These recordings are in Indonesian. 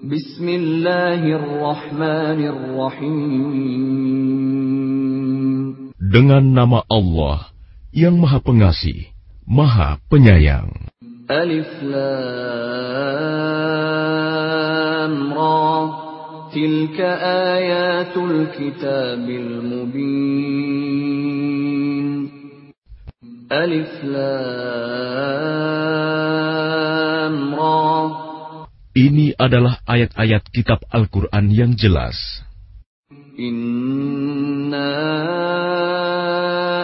Bismillahirrahmanirrahim. Dengan nama Allah yang Maha Pengasih, Maha Penyayang. Alif Lam Ra. Tilka ayatul kitabil mubin. Alif Lam Ini adalah ayat-ayat kitab Al-Quran yang jelas. Inna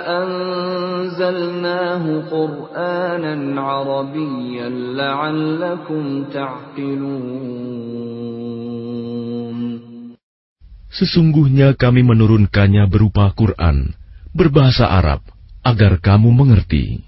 anzalnahu Qur'anan Arabiyyan la'allakum ta'qilun. Sesungguhnya kami menurunkannya berupa Quran, berbahasa Arab, agar kamu mengerti.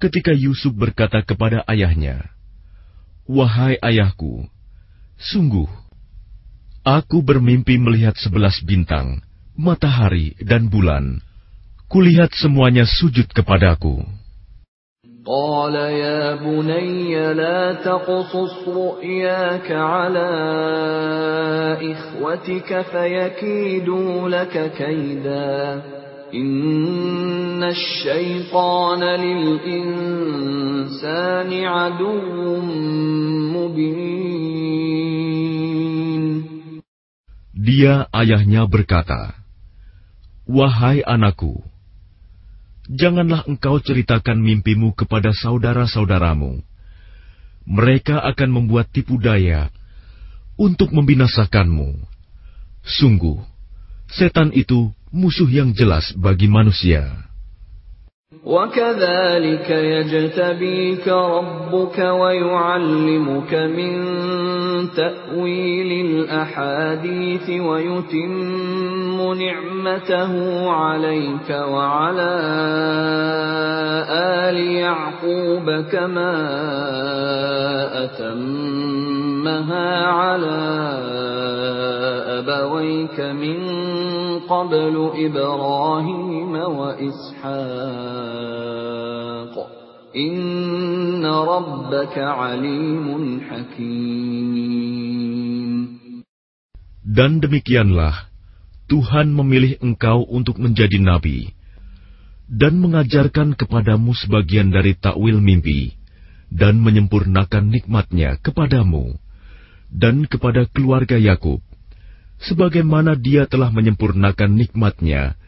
ketika Yusuf berkata kepada ayahnya, Wahai ayahku, sungguh, aku bermimpi melihat sebelas bintang, matahari, dan bulan. Kulihat semuanya sujud kepadaku. قال يا بني لا تقصص رؤياك على إخوتك فيكيدوا لك كيدا dia ayahnya berkata, Wahai anakku, janganlah engkau ceritakan mimpimu kepada saudara-saudaramu. Mereka akan membuat tipu daya untuk membinasakanmu. Sungguh, setan itu musuh yang jelas bagi manusia. وكذلك يجتبيك ربك ويعلمك من تأويل الأحاديث ويتم نعمته عليك وعلى آل يعقوب كما أتمها على أبويك من قبل إبراهيم وإسحاق إن ربك عليم حكيم Dan demikianlah Tuhan memilih engkau untuk menjadi nabi dan mengajarkan kepadamu sebagian dari takwil mimpi dan menyempurnakan nikmatnya kepadamu dan kepada keluarga Yakub sebagaimana dia telah menyempurnakan nikmatnya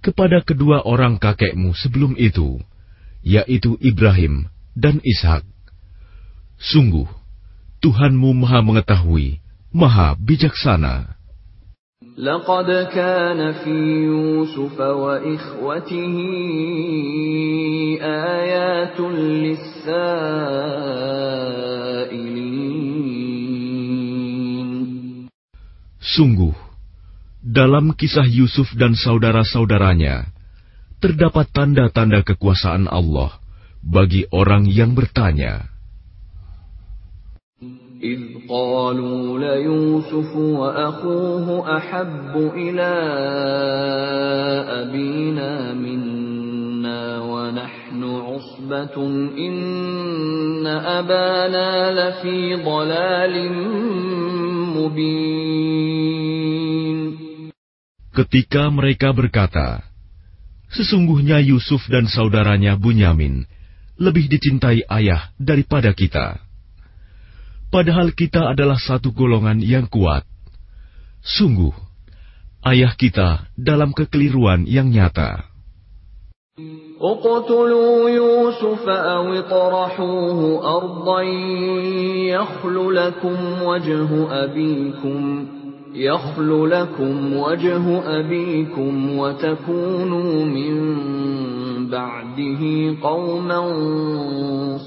kepada kedua orang kakekmu sebelum itu, yaitu Ibrahim dan Ishak. Sungguh, Tuhanmu maha mengetahui, maha bijaksana. لقد كان في يوسف وإخوته آيات للسائلين Sungguh, dalam kisah Yusuf dan saudara-saudaranya, terdapat tanda-tanda kekuasaan Allah bagi orang yang bertanya. إذ قالوا ليوسف وأخوه أحب إلى أبينا منا ونحن عصبة إن أبانا لفي ضلال مبين Ketika mereka berkata, Sesungguhnya Yusuf dan saudaranya Bunyamin lebih dicintai ayah daripada kita. Padahal kita adalah satu golongan yang kuat. Sungguh, ayah kita dalam kekeliruan yang nyata. اقتلوا يوسف أو اطرحوه أرضا يخل لكم وجه أبيكم يخل لكم وجه أبيكم وتكونوا من بعده قوما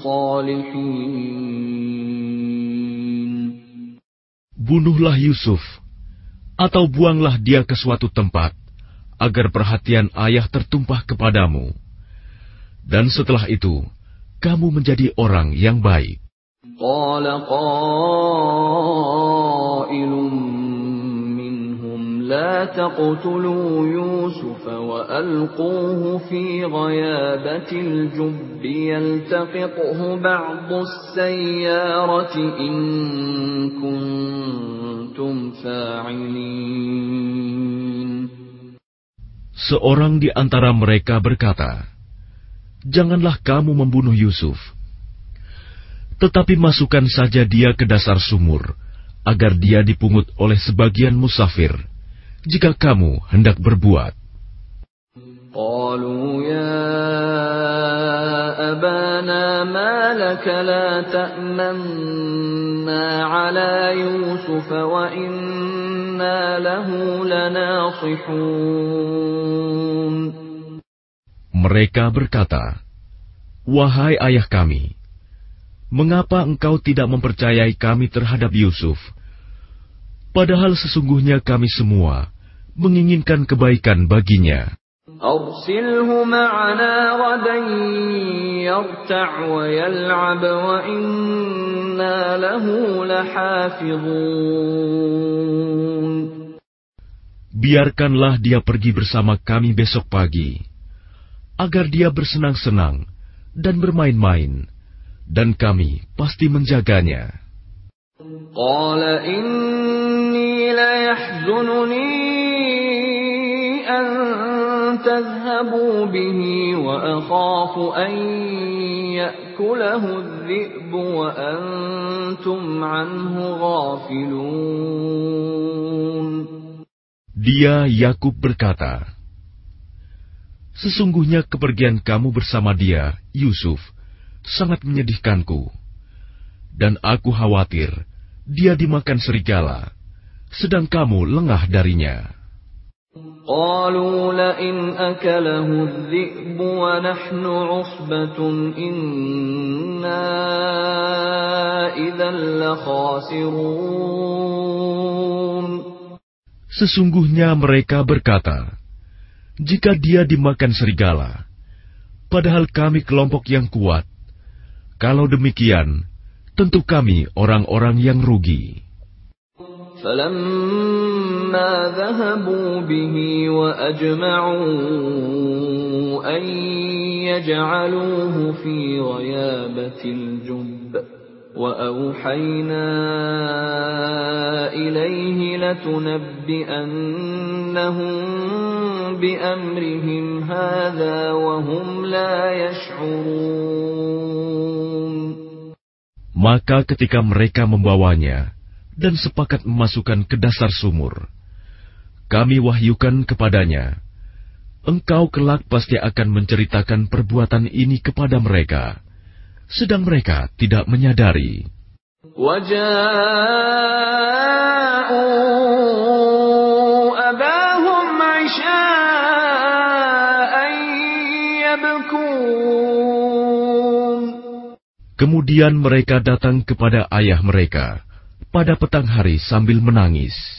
صالحين. Bunuhlah Yusuf, atau buanglah dia ke suatu tempat, agar perhatian ayah tertumpah kepadamu. Dan setelah itu, kamu menjadi orang yang baik. Qala qailum minhum la taqtulu Yusuf wa alquhu fi ghayabatil jubbi yaltaqiquhu ba'du as-sayyarati in kuntum fa'ilin Seorang di antara mereka berkata, "Janganlah kamu membunuh Yusuf, tetapi masukkan saja dia ke dasar sumur, agar dia dipungut oleh sebagian musafir, jika kamu hendak berbuat." قالوا يا أبانا ما لك لا تأمنا على يوسف وإنا له لناصحون mereka berkata, "Wahai ayah kami, mengapa engkau tidak mempercayai kami terhadap Yusuf? Padahal sesungguhnya kami semua menginginkan kebaikan baginya." أرسله معنا غدا يرتع ويلعب وإنا له لحافظون Biarkanlah dia pergi bersama kami besok pagi, agar dia bersenang-senang dan bermain-main, dan kami pasti menjaganya. قال إني ليحزنني أن تذهبوا به وأخاف أن يأكله الذئب وأنتم عنه غافلون Dia Yakub berkata, Sesungguhnya kepergian kamu bersama dia, Yusuf, sangat menyedihkanku. Dan aku khawatir dia dimakan serigala, sedang kamu lengah darinya. قالوا لئن أكله الذئب ونحن عصبة إنا إذا لخاسرون Sesungguhnya mereka berkata, Jika dia dimakan serigala, padahal kami kelompok yang kuat, kalau demikian, tentu kami orang-orang yang rugi. فلما ذهبوا به وأجمعوا أن يجعلوه في غيابة الجب وأوحينا إليه لتنبئنهم بأمرهم هذا وهم لا يشعرون Maka ketika mereka membawanya dan sepakat memasukkan ke dasar sumur, kami wahyukan kepadanya, engkau kelak pasti akan menceritakan perbuatan ini kepada mereka, sedang mereka tidak menyadari. Kemudian mereka datang kepada ayah mereka pada petang hari sambil menangis.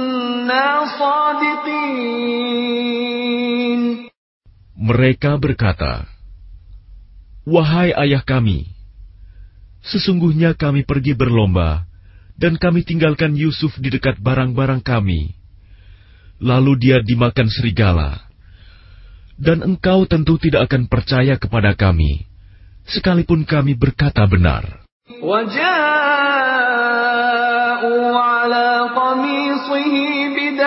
Mereka berkata, "Wahai ayah kami, sesungguhnya kami pergi berlomba dan kami tinggalkan Yusuf di dekat barang-barang kami. Lalu dia dimakan serigala. Dan engkau tentu tidak akan percaya kepada kami, sekalipun kami berkata benar.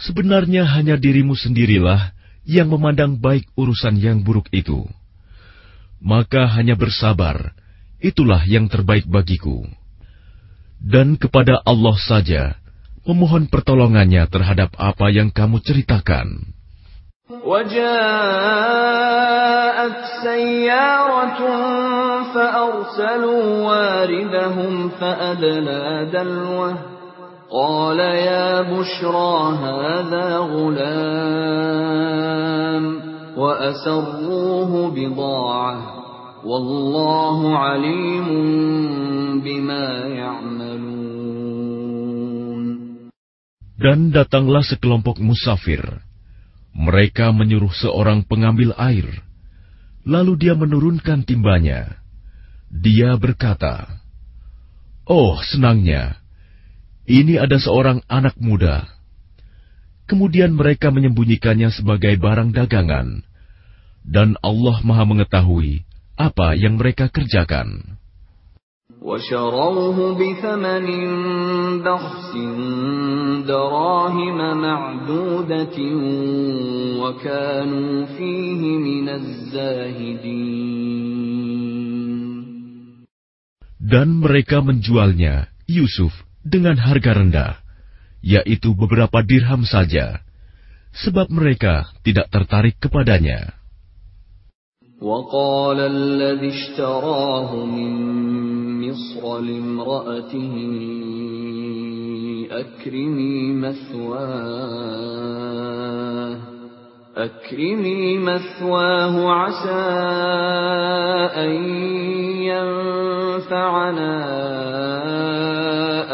Sebenarnya hanya dirimu sendirilah yang memandang baik urusan yang buruk itu. Maka hanya bersabar, itulah yang terbaik bagiku. Dan kepada Allah saja memohon pertolongannya terhadap apa yang kamu ceritakan. وجاءت سيارة فأرسلوا واردهم فأدلى دلوه قال يا بشرى هذا غلام وأسروه بضاعة والله عليم بما يعملون Dan datanglah sekelompok musafir. Mereka menyuruh seorang pengambil air. Lalu dia menurunkan timbanya. Dia berkata, Oh, senangnya, ini ada seorang anak muda. Kemudian mereka menyembunyikannya sebagai barang dagangan, dan Allah Maha Mengetahui apa yang mereka kerjakan. Dan mereka menjualnya, Yusuf, dengan harga rendah, yaitu beberapa dirham saja, sebab mereka tidak tertarik kepadanya. وقال الذي اشتراه من مصر لامرأته أكرمي مثواه أكرمي مثواه عسى أن ينفعنا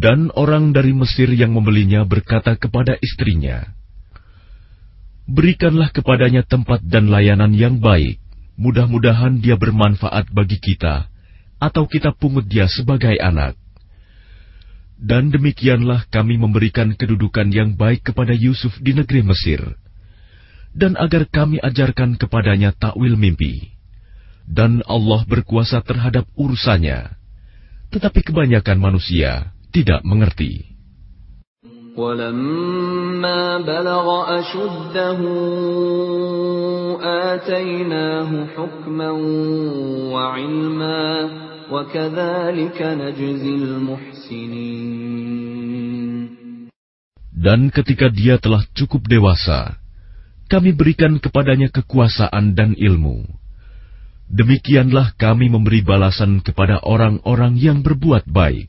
Dan orang dari Mesir yang membelinya berkata kepada istrinya, Berikanlah kepadanya tempat dan layanan yang baik. Mudah-mudahan dia bermanfaat bagi kita, atau kita pungut dia sebagai anak. Dan demikianlah kami memberikan kedudukan yang baik kepada Yusuf di negeri Mesir, dan agar kami ajarkan kepadanya takwil mimpi. Dan Allah berkuasa terhadap urusannya, tetapi kebanyakan manusia tidak mengerti. ولما بلغ أشده آتيناه حكما وعلما وكذلك نجزي المحسنين Dan ketika dia telah cukup dewasa, kami berikan kepadanya kekuasaan dan ilmu. Demikianlah kami memberi balasan kepada orang-orang yang berbuat baik.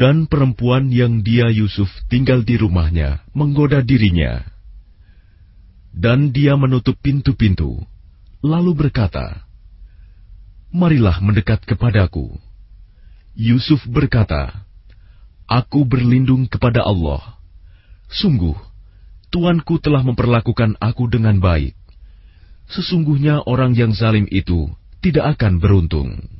Dan perempuan yang dia Yusuf tinggal di rumahnya menggoda dirinya. Dan dia menutup pintu-pintu, lalu berkata, Marilah mendekat kepadaku. Yusuf berkata, Aku berlindung kepada Allah. Sungguh, Tuanku telah memperlakukan aku dengan baik. Sesungguhnya orang yang zalim itu tidak akan beruntung.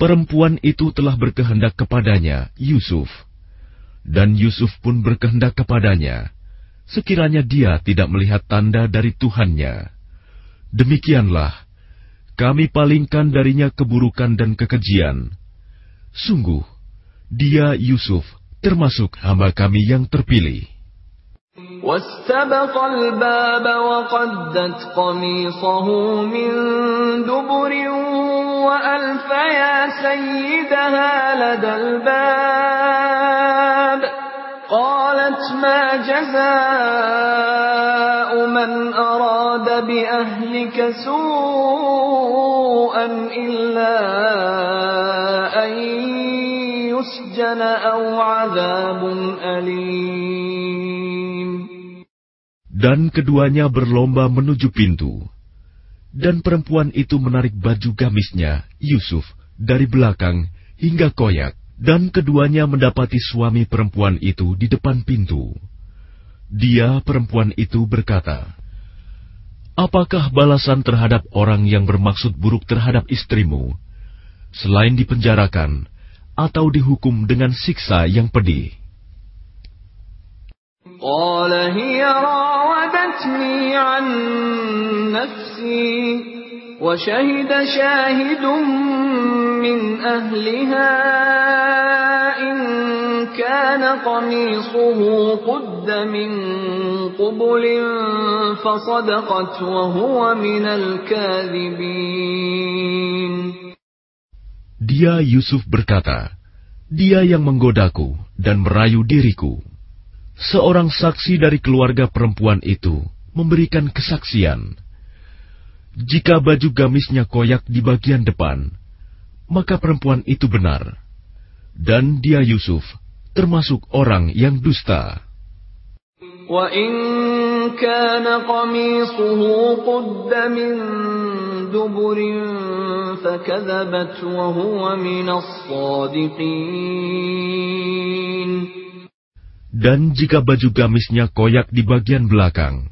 perempuan itu telah berkehendak kepadanya, Yusuf. Dan Yusuf pun berkehendak kepadanya, sekiranya dia tidak melihat tanda dari Tuhannya. Demikianlah, kami palingkan darinya keburukan dan kekejian. Sungguh, dia Yusuf termasuk hamba kami yang terpilih. واستبق الباب وقدت قميصه من دبر وألف يا سيدها لدى الباب قالت ما جزاء من أراد بأهلك سوءا إلا أن يسجن أو عذاب أليم Dan keduanya berlomba menuju pintu. Dan perempuan itu menarik baju gamisnya, Yusuf, dari belakang hingga koyak. Dan keduanya mendapati suami perempuan itu di depan pintu. Dia, perempuan itu, berkata, Apakah balasan terhadap orang yang bermaksud buruk terhadap istrimu, selain dipenjarakan atau dihukum dengan siksa yang pedih? قال هي راودتني عن نفسي وشهد شاهد من أهلها إن كان قميصه قد من قبل فصدقت وهو من الكاذبين Dia Yusuf berkata, Dia yang menggodaku dan merayu diriku. Seorang saksi dari keluarga perempuan itu memberikan kesaksian. Jika baju gamisnya koyak di bagian depan, maka perempuan itu benar, dan dia Yusuf termasuk orang yang dusta. Dan jika baju gamisnya koyak di bagian belakang,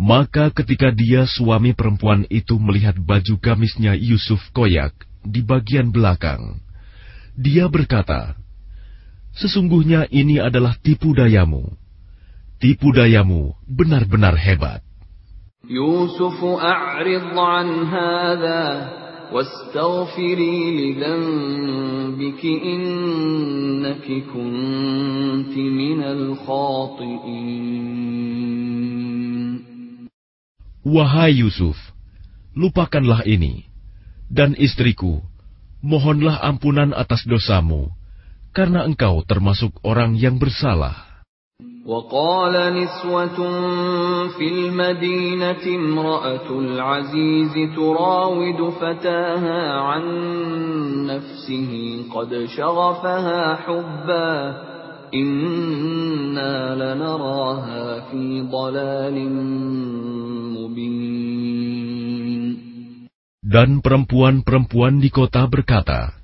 Maka ketika dia suami perempuan itu melihat baju gamisnya Yusuf koyak di bagian belakang, dia berkata, Sesungguhnya ini adalah tipu dayamu. Tipu dayamu benar-benar hebat. يوسف أعرض عن هذا واستغفري لذنبك إنك كنت من الخاطئين Wahai Yusuf, lupakanlah ini. Dan istriku, mohonlah ampunan atas dosamu, karena engkau termasuk orang yang bersalah. وقال نسوة في المدينة امرأة العزيز تراود فتاها عن نفسه قد شغفها حبا إنا لنراها في ضلال Dan perempuan-perempuan di kota berkata,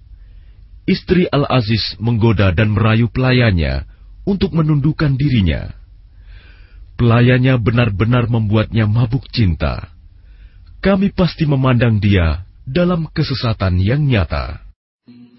Istri Al-Aziz menggoda dan merayu pelayannya untuk menundukkan dirinya. Pelayannya benar-benar membuatnya mabuk cinta. Kami pasti memandang dia dalam kesesatan yang nyata.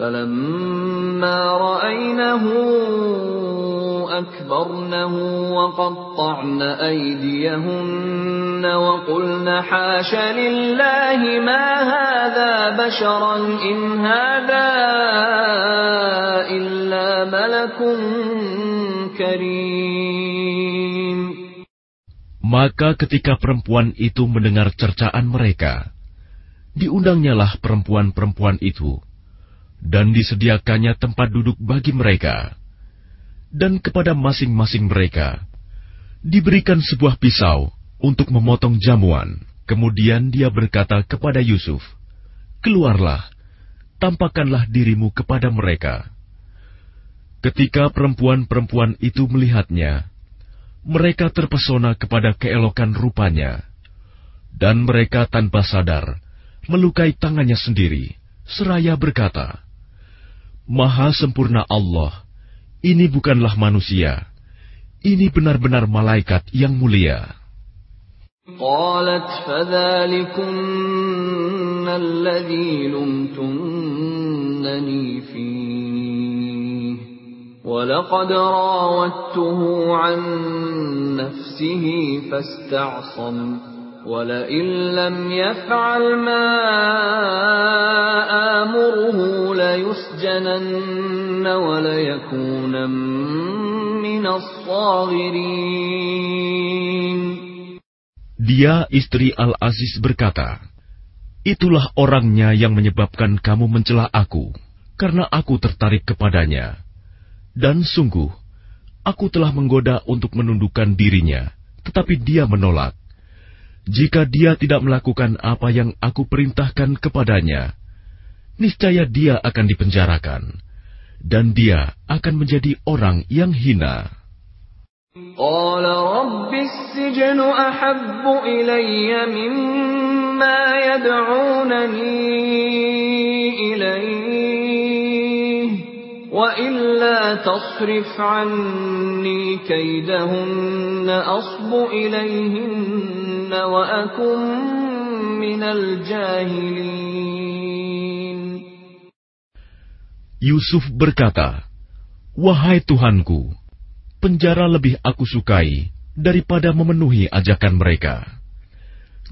فلما رأينه أكبرنه وقطعن أيديهن وقلن حاش لله ما هذا بشرا إن هذا إلا ملك كريم Maka ketika perempuan itu mendengar cercaan mereka, diundangnyalah perempuan-perempuan itu, dan disediakannya tempat duduk bagi mereka dan kepada masing-masing mereka diberikan sebuah pisau untuk memotong jamuan. Kemudian dia berkata kepada Yusuf, "Keluarlah, tampakkanlah dirimu kepada mereka." Ketika perempuan-perempuan itu melihatnya, mereka terpesona kepada keelokan rupanya, dan mereka tanpa sadar melukai tangannya sendiri, seraya berkata, "Maha sempurna Allah." ini bukanlah manusia, ini benar-benar malaikat yang mulia. قالت فذلكن الذي لمتنني فيه ولقد راودته عن نفسه فاستعصم ولئن لم يفعل ما آمره ليسجنن وليكون من الصاغرين Dia istri Al-Aziz berkata, Itulah orangnya yang menyebabkan kamu mencela aku, karena aku tertarik kepadanya. Dan sungguh, aku telah menggoda untuk menundukkan dirinya, tetapi dia menolak. Jika dia tidak melakukan apa yang aku perintahkan kepadanya, niscaya dia akan dipenjarakan, dan dia akan menjadi orang yang hina. قال رب السجن أحب إلي مما يدعونني إليه وإلا تصرف عني كيدهن أصب إليهن وأكن من الجاهلين Yusuf berkata, Wahai Tuhanku, penjara lebih aku sukai daripada memenuhi ajakan mereka.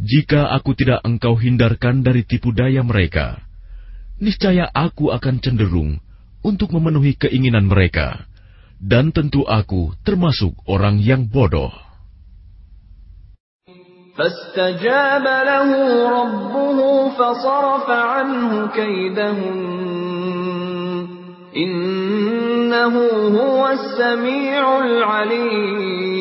Jika aku tidak engkau hindarkan dari tipu daya mereka, niscaya aku akan cenderung untuk memenuhi keinginan mereka, dan tentu aku termasuk orang yang bodoh. فاستجاب له ربه فصرف عنه كيدهن إنه هو السميع العليم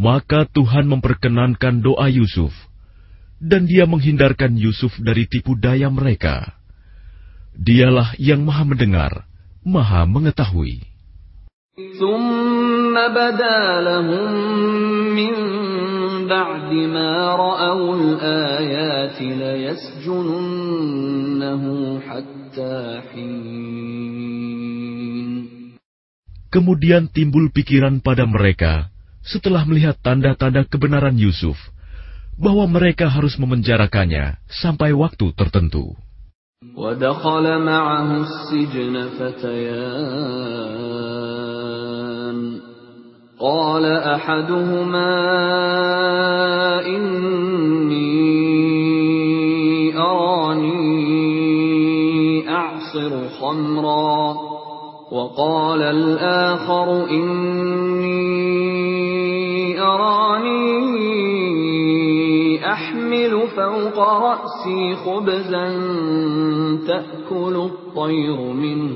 Maka Tuhan memperkenankan doa Yusuf, dan dia menghindarkan Yusuf dari tipu daya mereka. Dialah yang maha mendengar, maha mengetahui. ثم بدا لهم من بعد ما رأوا الآيات ليسجننه حتى حين Kemudian timbul pikiran pada mereka setelah melihat tanda-tanda kebenaran Yusuf, bahwa mereka harus memenjarakannya sampai waktu tertentu. ودخل معه السجن فتيان قال أحدهما إني أراني أعصر خمرا وقال الآخر إني أراني أحمل فوق رأسي خبزا تأكل الطير منه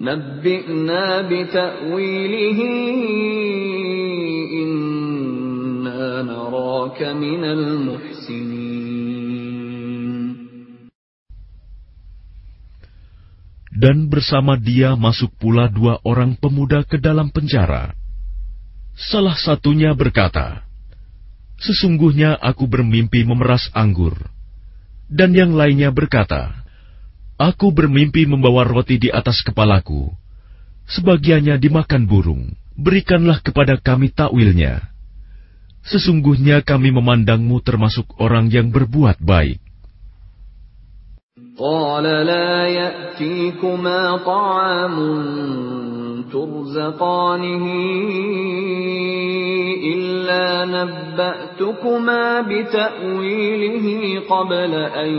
نبئنا بتأويله Dan bersama dia masuk pula dua orang pemuda ke dalam penjara. Salah satunya berkata, Sesungguhnya aku bermimpi memeras anggur. Dan yang lainnya berkata, Aku bermimpi membawa roti di atas kepalaku. Sebagiannya dimakan burung. Berikanlah kepada kami takwilnya Sesungguhnya kami memandangmu termasuk orang yang berbuat baik. قال لا يأتيكما طعام ترزقانه إلا نبأتكما بتأويله قبل أن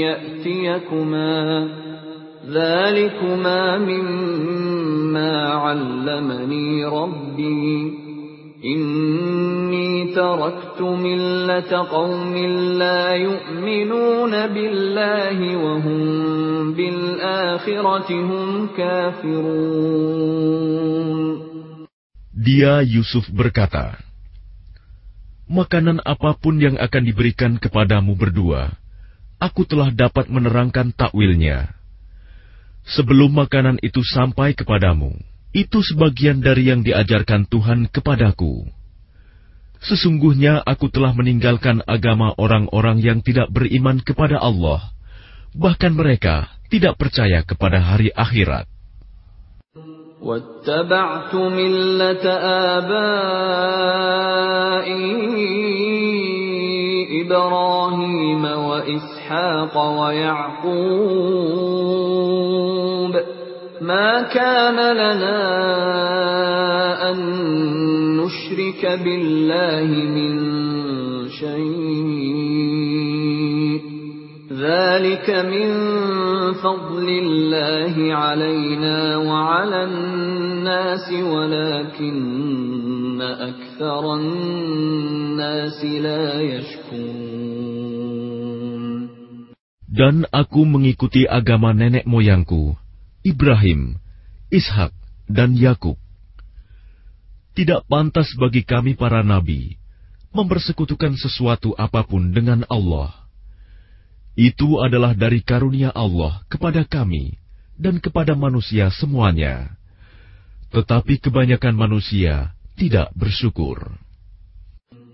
يأتيكما ذلكما مما علمني ربي Inni taraktu millata qawmin la yu'minuna billahi wa hum bil kafirun. Dia Yusuf berkata, Makanan apa pun yang akan diberikan kepadamu berdua, aku telah dapat menerangkan takwilnya. Sebelum makanan itu sampai kepadamu, itu sebagian dari yang diajarkan Tuhan kepadaku. Sesungguhnya aku telah meninggalkan agama orang-orang yang tidak beriman kepada Allah, bahkan mereka tidak percaya kepada hari akhirat. واتبعت ملة آبائي إبراهيم وإسحاق ويعقوب ما كان لنا أن نشرك بالله من شيء. ذلك من فضل الله علينا وعلى الناس ولكن أكثر الناس لا يشكرون. Dan aku mengikuti agama nenek moyangku, Ibrahim, Ishak, dan Yakub. Tidak pantas bagi kami para nabi mempersekutukan sesuatu apa pun dengan Allah. Itu adalah dari karunia Allah kepada kami dan kepada manusia semuanya. Tetapi kebanyakan manusia tidak bersyukur.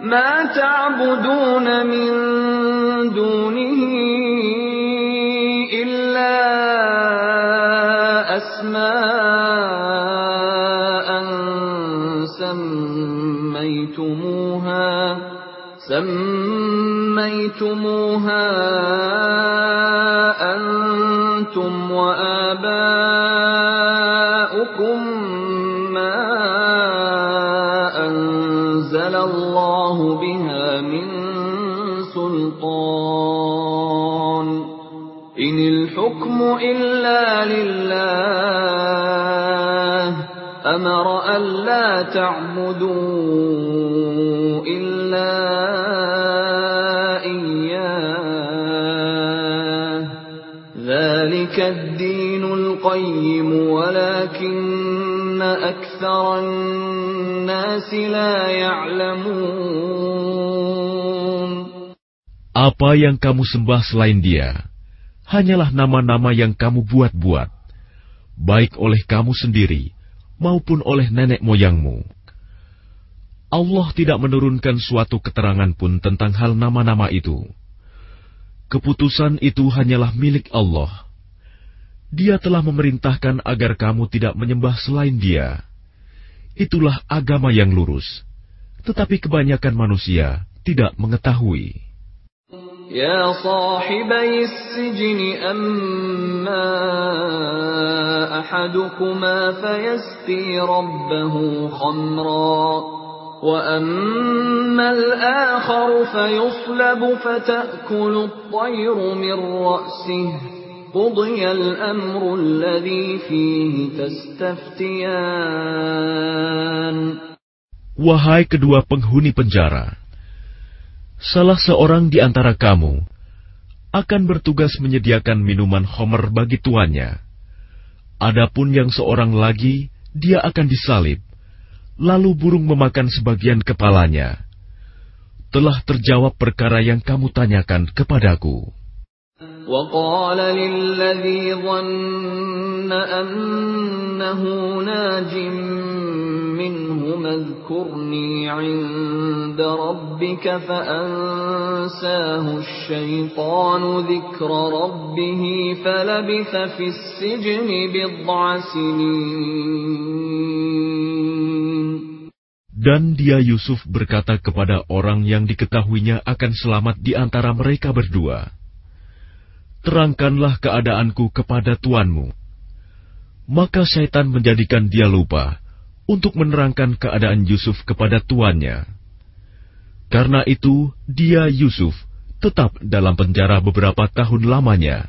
ما تعبدون من دونه إلا أسماء سميتموها سميتموها أنتم وآباؤكم. الحكم إلا لله. أمر ألا تعبدوا إلا إياه. ذلك الدين القيم ولكن أكثر الناس لا يعلمون. Apa yang kamu sembah selain Dia? Hanyalah nama-nama yang kamu buat-buat, baik oleh kamu sendiri maupun oleh nenek moyangmu. Allah tidak menurunkan suatu keterangan pun tentang hal nama-nama itu. Keputusan itu hanyalah milik Allah. Dia telah memerintahkan agar kamu tidak menyembah selain Dia. Itulah agama yang lurus, tetapi kebanyakan manusia tidak mengetahui. يا صاحبي السجن أما أحدكما فيسقي ربه خمرا وأما الآخر فيصلب فتأكل الطير من رأسه. قضي الأمر الذي فيه تستفتيان. Wahai kedua penghuni penjara, salah seorang di antara kamu akan bertugas menyediakan minuman homer bagi tuannya. Adapun yang seorang lagi, dia akan disalib, lalu burung memakan sebagian kepalanya. Telah terjawab perkara yang kamu tanyakan kepadaku. وقال للذي ظن أنه ناج منهم اذكرني عند ربك فأنساه الشيطان ذكر ربه فلبث في السجن بضع سنين Dan dia Yusuf berkata kepada orang yang diketahuinya akan selamat di antara mereka berdua, terangkanlah keadaanku kepada tuanmu. Maka syaitan menjadikan dia lupa untuk menerangkan keadaan Yusuf kepada tuannya. Karena itu, dia Yusuf tetap dalam penjara beberapa tahun lamanya.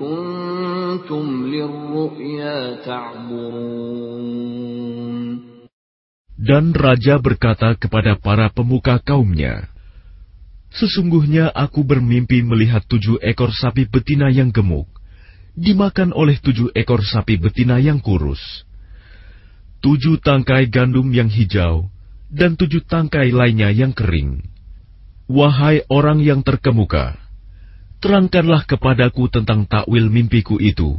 كنتم للرؤيا تعبرون Dan raja berkata kepada para pemuka kaumnya, Sesungguhnya aku bermimpi melihat tujuh ekor sapi betina yang gemuk, dimakan oleh tujuh ekor sapi betina yang kurus. Tujuh tangkai gandum yang hijau, dan tujuh tangkai lainnya yang kering. Wahai orang yang terkemuka, terangkanlah kepadaku tentang takwil mimpiku itu,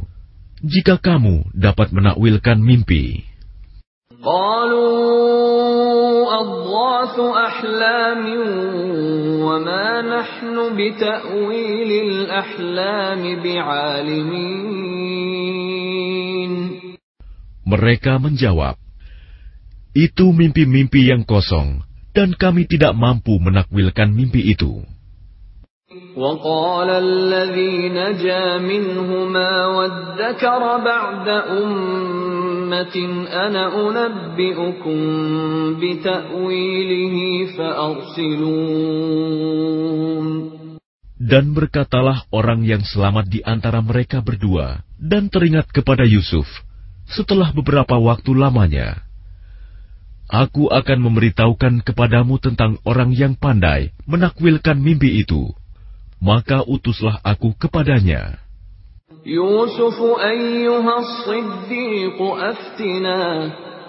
jika kamu dapat menakwilkan mimpi. Mereka menjawab, itu mimpi-mimpi yang kosong, dan kami tidak mampu menakwilkan mimpi itu. وقال الذي نجا منهما وادكر بعد أمة أنا أنبئكم بتأويله فأرسلون Dan berkatalah orang yang selamat di antara mereka berdua, dan teringat kepada Yusuf, setelah beberapa waktu lamanya. Aku akan memberitahukan kepadamu tentang orang yang pandai menakwilkan mimpi itu. maka utuslah aku kepadanya. Yusuf ayyuhas siddiq aftinah.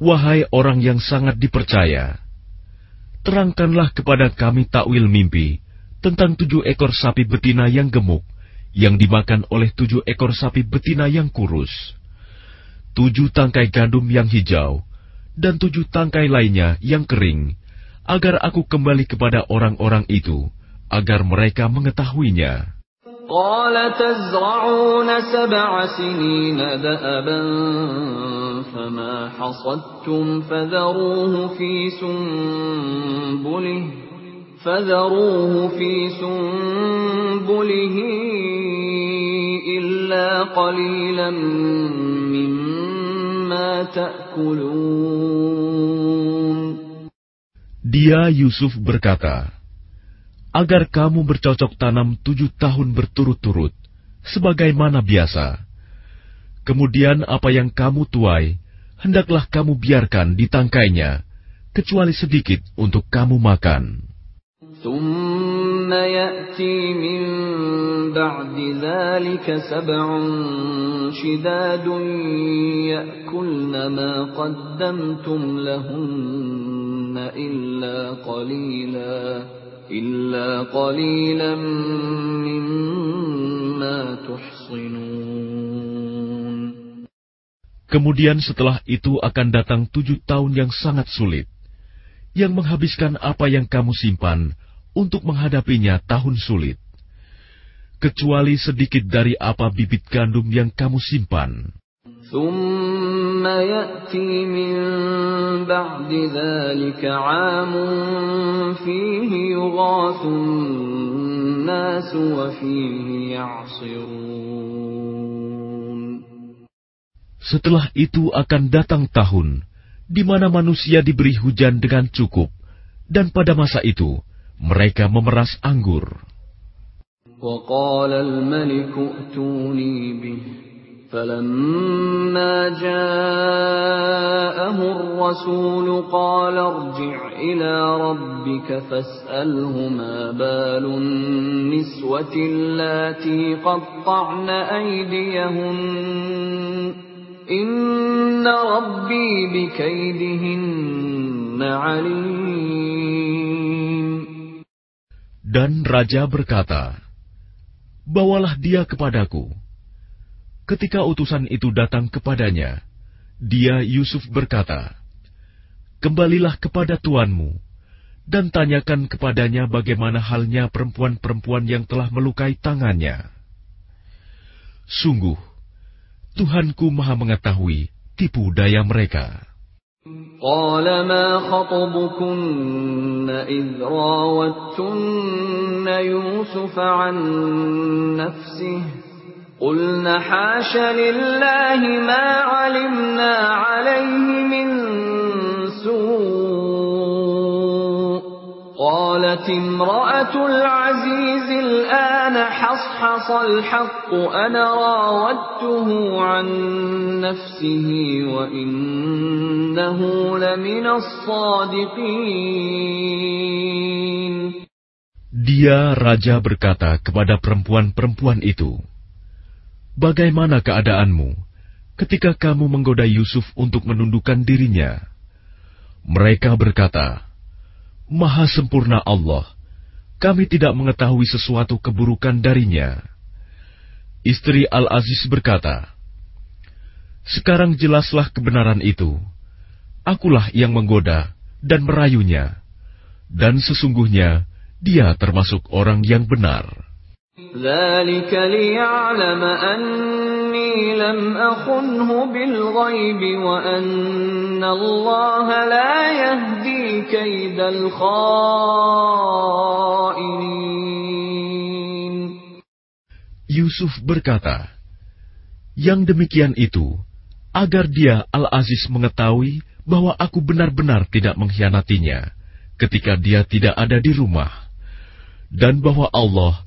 wahai orang yang sangat dipercaya, terangkanlah kepada kami takwil mimpi tentang tujuh ekor sapi betina yang gemuk yang dimakan oleh tujuh ekor sapi betina yang kurus, tujuh tangkai gandum yang hijau, dan tujuh tangkai lainnya yang kering, agar aku kembali kepada orang-orang itu, agar mereka mengetahuinya. قال تزرعون سبع سنين دأبا فما حصدتم فذروه في سنبله فذروه في سنبله إلا قليلا مما تأكلون Dia Yusuf berkata, agar kamu bercocok tanam tujuh tahun berturut-turut, sebagaimana biasa. Kemudian apa yang kamu tuai, hendaklah kamu biarkan di tangkainya, kecuali sedikit untuk kamu makan. ثم يأتي من بعد ذلك سبع شداد يأكلن ما قدمتم لهن إلا قليلا إلا قليلا مما تحصنون Kemudian setelah itu akan datang tujuh tahun yang sangat sulit, yang menghabiskan apa yang kamu simpan untuk menghadapinya tahun sulit, kecuali sedikit dari apa bibit gandum yang kamu simpan. Setelah itu akan datang tahun di mana manusia diberi hujan dengan cukup, dan pada masa itu mereka memeras anggur. وقال الملك ائتوني به فلما جاءه الرسول قال ارجع إلى ربك فاسأله ما بال النسوة اللاتي قطعن أيديهن Inna Rabbi bikaidihinna alim. Dan Raja berkata, Bawalah dia kepadaku. Ketika utusan itu datang kepadanya, dia Yusuf berkata, Kembalilah kepada tuanmu, dan tanyakan kepadanya bagaimana halnya perempuan-perempuan yang telah melukai tangannya. Sungguh, Tuhanku maha mengetahui tipu daya mereka. قال ما خطبكن إذ راوتن يوسف عن نفسه قلن حاش لله ما علمنا عليه من سوء قالت امرأة العزيز الآن حصحص الحق أنا راودته عن نفسه وإنه لمن الصادقين Dia raja berkata kepada perempuan-perempuan itu, Bagaimana keadaanmu ketika kamu menggoda Yusuf untuk menundukkan dirinya? Mereka berkata, Maha sempurna Allah, kami tidak mengetahui sesuatu keburukan darinya. Istri Al-Aziz berkata, Sekarang jelaslah kebenaran itu. Akulah yang menggoda dan merayunya. Dan sesungguhnya dia termasuk orang yang benar. ذلك ليعلم أني لم أخنه بالغيب وأن الله لا يهدي كيد الخائنين Yusuf berkata, Yang demikian itu, agar dia Al-Aziz mengetahui bahwa aku benar-benar tidak mengkhianatinya ketika dia tidak ada di rumah, dan bahwa Allah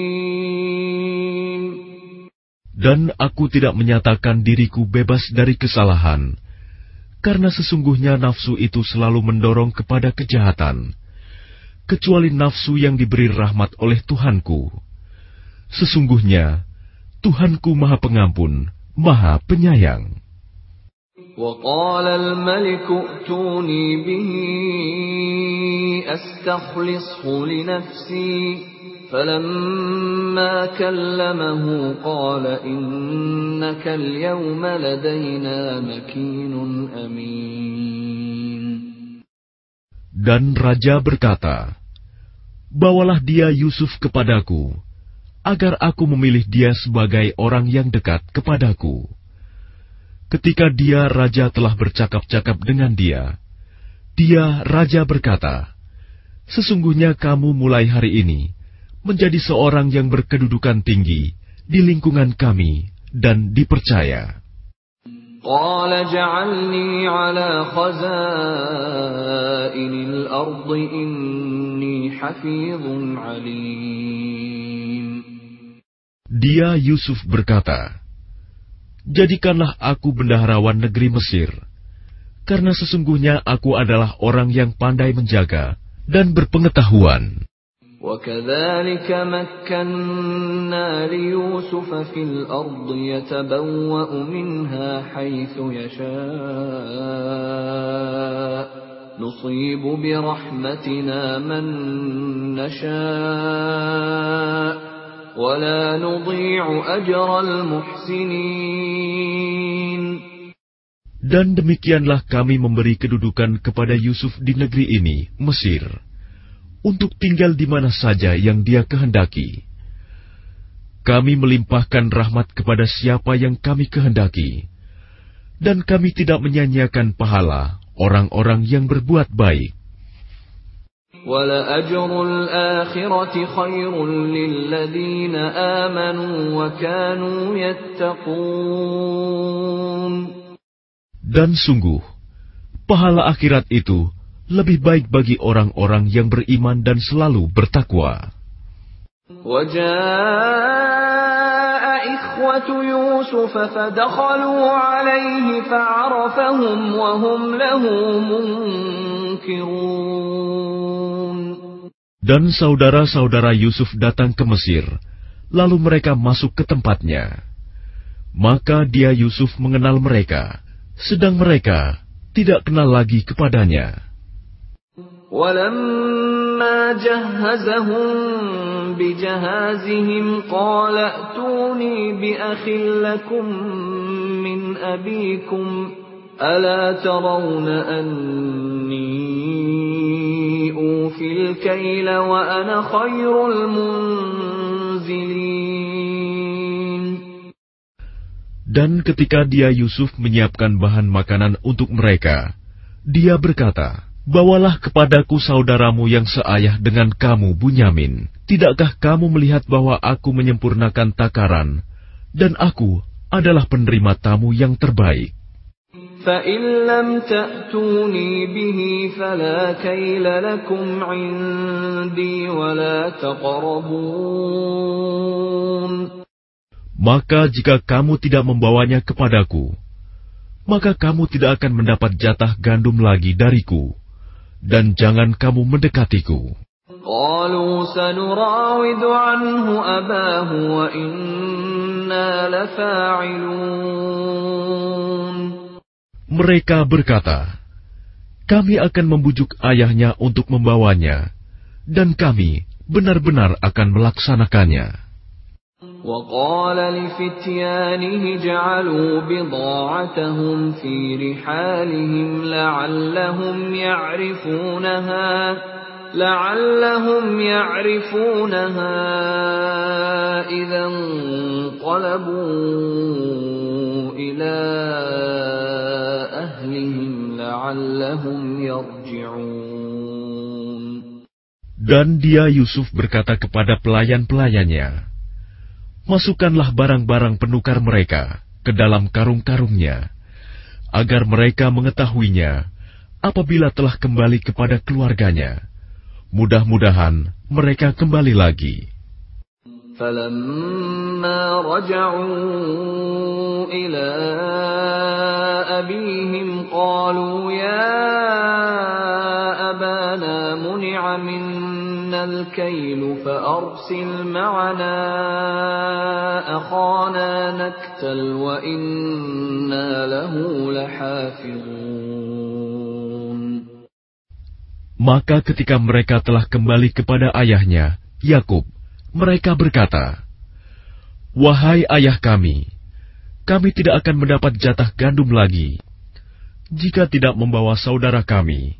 Dan aku tidak menyatakan diriku bebas dari kesalahan, karena sesungguhnya nafsu itu selalu mendorong kepada kejahatan, kecuali nafsu yang diberi rahmat oleh Tuhanku. Sesungguhnya Tuhanku Maha Pengampun, Maha Penyayang. وقال الملك ائتوني به أستخلصه لنفسي فلما كلمه قال إنك اليوم لدينا مكين أمين Dan raja berkata, Bawalah dia Yusuf kepadaku, agar aku memilih dia sebagai orang yang dekat kepadaku. Ketika dia raja telah bercakap-cakap dengan dia, dia raja berkata, Sesungguhnya kamu mulai hari ini menjadi seorang yang berkedudukan tinggi di lingkungan kami dan dipercaya. قال اجعلني على خزائن الأرض إني حفيظ عليم Dia Yusuf berkata, Jadikanlah aku bendaharawan negeri Mesir, karena sesungguhnya aku adalah orang yang pandai menjaga dan berpengetahuan. وكذلك مكنا ليوسف في الأرض يتبوأ منها حيث يشاء. نصيب برحمتنا من نشاء. ولا نضيع أجر المحسنين. Dan demikianlah kami memberi kedudukan kepada Yusuf di negeri ini, Mesir. Untuk tinggal di mana saja yang Dia kehendaki. Kami melimpahkan rahmat kepada siapa yang kami kehendaki, dan kami tidak menyanyiakan pahala orang-orang yang berbuat baik. Dan sungguh, pahala akhirat itu lebih baik bagi orang-orang yang beriman dan selalu bertakwa. Dan saudara-saudara Yusuf datang ke Mesir, lalu mereka masuk ke tempatnya. Maka dia Yusuf mengenal mereka, sedang mereka tidak kenal lagi kepadanya. ولما جهزهم بجهازهم قال ائتوني بأخ لكم من أبيكم ألا ترون أني أوفي الكيل وأنا خير المنزلين Dan ketika dia Yusuf menyiapkan bahan makanan untuk mereka, dia berkata, Bawalah kepadaku saudaramu yang seayah dengan kamu, Bunyamin. Tidakkah kamu melihat bahwa aku menyempurnakan takaran, dan aku adalah penerima tamu yang terbaik? Maka jika kamu tidak membawanya kepadaku, maka kamu tidak akan mendapat jatah gandum lagi dariku dan jangan kamu mendekatiku. Mereka berkata, kami akan membujuk ayahnya untuk membawanya, dan kami benar-benar akan melaksanakannya. وقال لفتيانه جعلوا بضاعتهم في رحالهم لعلهم يعرفونها لعلهم يعرفونها إذا انقلبوا إلى أهلهم لعلهم يرجعون Dan dia Yusuf berkata kepada pelayan-pelayannya, masukkanlah barang-barang penukar mereka ke dalam karung-karungnya, agar mereka mengetahuinya apabila telah kembali kepada keluarganya. Mudah-mudahan mereka kembali lagi. فلما رجعوا إلى أبيهم قالوا يا أبانا منع منا الكيل فأرسل معنا أخانا نكتل وإنا له لحافظون Maka ketika mereka telah kembali kepada ayahnya, Yakub, mereka berkata, Wahai ayah kami, kami tidak akan mendapat jatah gandum lagi jika tidak membawa saudara kami.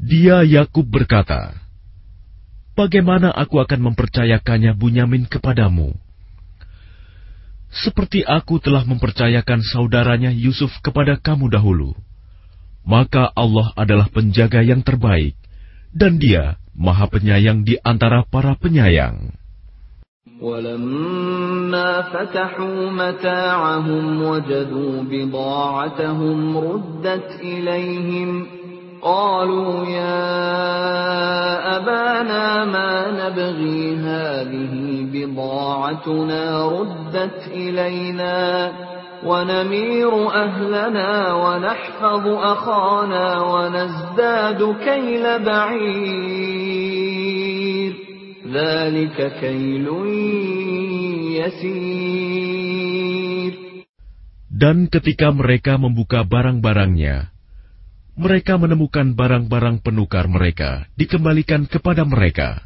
Dia Yakub berkata, Bagaimana aku akan mempercayakannya Bunyamin kepadamu? Seperti aku telah mempercayakan saudaranya Yusuf kepada kamu dahulu. Maka Allah adalah penjaga yang terbaik, dan dia maha penyayang di antara para penyayang. ولما فتحوا متاعهم وجدوا بضاعتهم ردت إليهم قالوا يا أبانا ما نبغي هذه بضاعتنا ردت إلينا ونمير أهلنا ونحفظ أخانا ونزداد كيل بعير ذلك كيل يسير Dan ketika mereka membuka barang-barangnya, mereka menemukan barang-barang penukar mereka dikembalikan kepada mereka.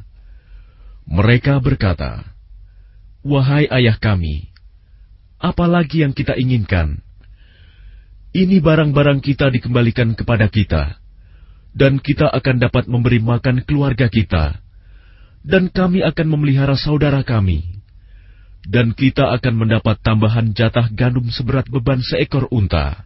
Mereka berkata, "Wahai ayah kami, apalagi yang kita inginkan? Ini barang-barang kita dikembalikan kepada kita, dan kita akan dapat memberi makan keluarga kita, dan kami akan memelihara saudara kami." Dan kita akan mendapat tambahan jatah gandum seberat beban seekor unta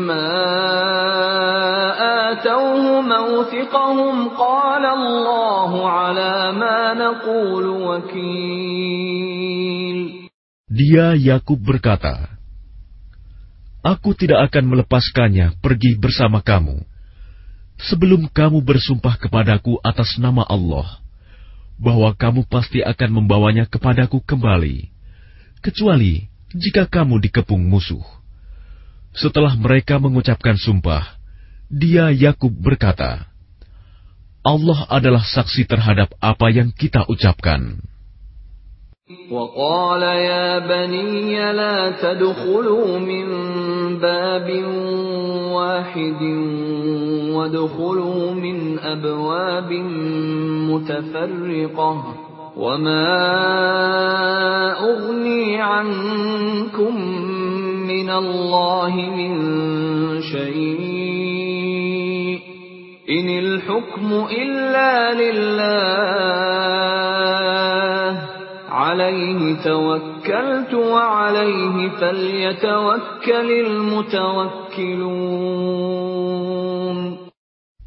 لن أرسله معكم حتى تؤتون موثقا من الله لتأتونني به إلا أن يحاط بكم فلما آتوه موثقهم قال الله على ما نقول وكيل Dia Yakub berkata, Aku tidak akan melepaskannya pergi bersama kamu sebelum kamu bersumpah kepadaku atas nama Allah bahwa kamu pasti akan membawanya kepadaku kembali, kecuali jika kamu dikepung musuh. Setelah mereka mengucapkan sumpah, dia Yakub berkata, Allah adalah saksi terhadap apa yang kita ucapkan. وقال يا بني لا تدخلوا من باب واحد وادخلوا من أبواب متفرقة وما أغني عنكم من الله من شيء. إن الحكم إلا لله. عليه توكلت وعليه فليتوكل المتوكلون.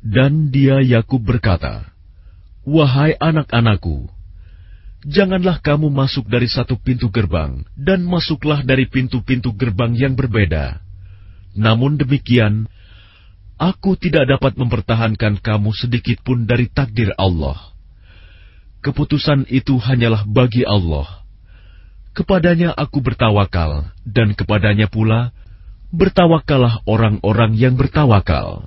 Dan dia Yakub berkata, Wahai anak-anakku, janganlah kamu masuk dari satu pintu gerbang, dan masuklah dari pintu-pintu gerbang yang berbeda. Namun demikian, aku tidak dapat mempertahankan kamu sedikit pun dari takdir Allah. Keputusan itu hanyalah bagi Allah. Kepadanya aku bertawakal, dan kepadanya pula bertawakallah orang-orang yang bertawakal.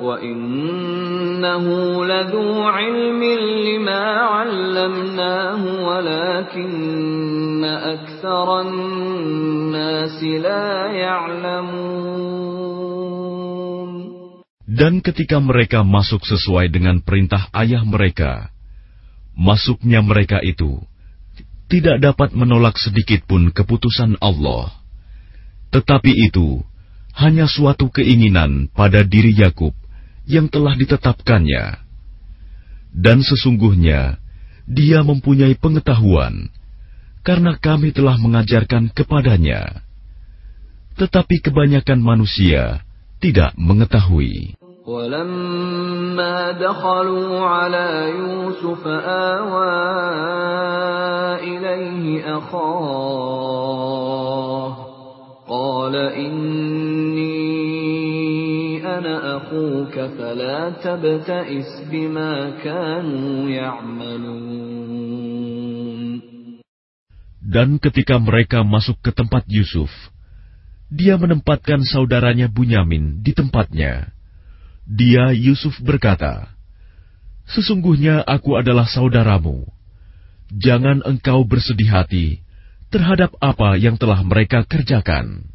وإنه لذو علم لما علمناه ولكن أكثر الناس لا يعلمون Dan ketika mereka masuk sesuai dengan perintah ayah mereka, masuknya mereka itu tidak dapat menolak sedikit pun keputusan Allah. Tetapi itu hanya suatu keinginan pada diri Yakub yang telah ditetapkannya. Dan sesungguhnya dia mempunyai pengetahuan karena kami telah mengajarkan kepadanya. Tetapi kebanyakan manusia tidak mengetahui. ولما دخلوا على يوسف آوى إليه أخاه قال إني dan ketika mereka masuk ke tempat Yusuf, dia menempatkan saudaranya Bunyamin di tempatnya. Dia Yusuf berkata, Sesungguhnya aku adalah saudaramu. Jangan engkau bersedih hati terhadap apa yang telah mereka kerjakan.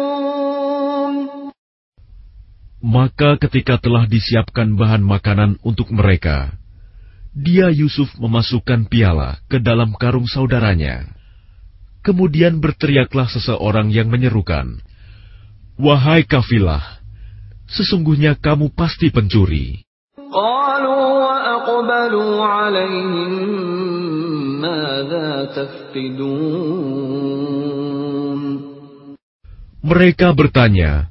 Maka ketika telah disiapkan bahan makanan untuk mereka, dia Yusuf memasukkan piala ke dalam karung saudaranya. Kemudian berteriaklah seseorang yang menyerukan, Wahai kafilah, sesungguhnya kamu pasti pencuri. Mereka bertanya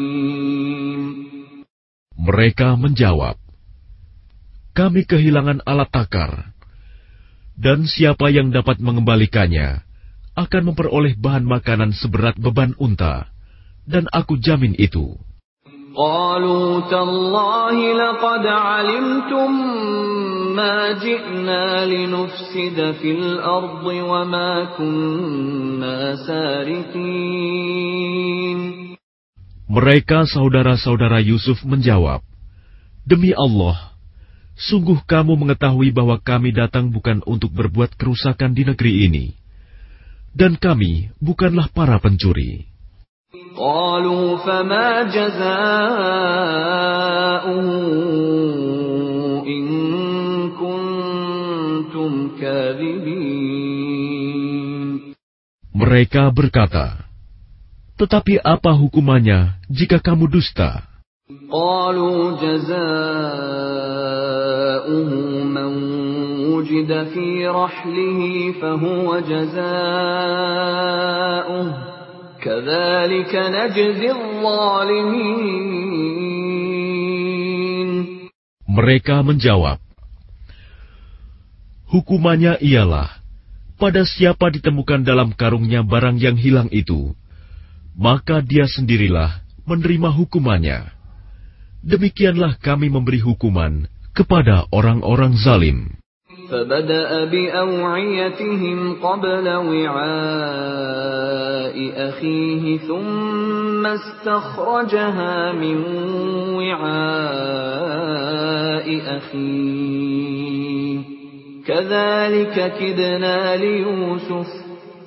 Mereka menjawab, Kami kehilangan alat takar, dan siapa yang dapat mengembalikannya akan memperoleh bahan makanan seberat beban unta, dan aku jamin itu. قالوا تالله لقد علمتم ما جئنا لنفسد في الأرض وما كنا سارقين Mereka saudara-saudara Yusuf menjawab, Demi Allah, sungguh kamu mengetahui bahwa kami datang bukan untuk berbuat kerusakan di negeri ini, dan kami bukanlah para pencuri. قالوا فما جزاؤه إن كنتم كاذبين Mereka berkata, Tetapi apa hukumannya jika kamu dusta? قالوا جزاؤه من وجد في رحله فهو جزاؤه كذلك نجزي الظالمين Mereka menjawab, Hukumannya ialah, pada siapa ditemukan dalam karungnya barang yang hilang itu, maka dia sendirilah menerima hukumannya. Demikianlah kami memberi hukuman kepada orang-orang zalim. فبدأ بأوعيتهم قبل وعاء أخيه ثم استخرجها من وعاء أخيه كذلك كدنا ليوسف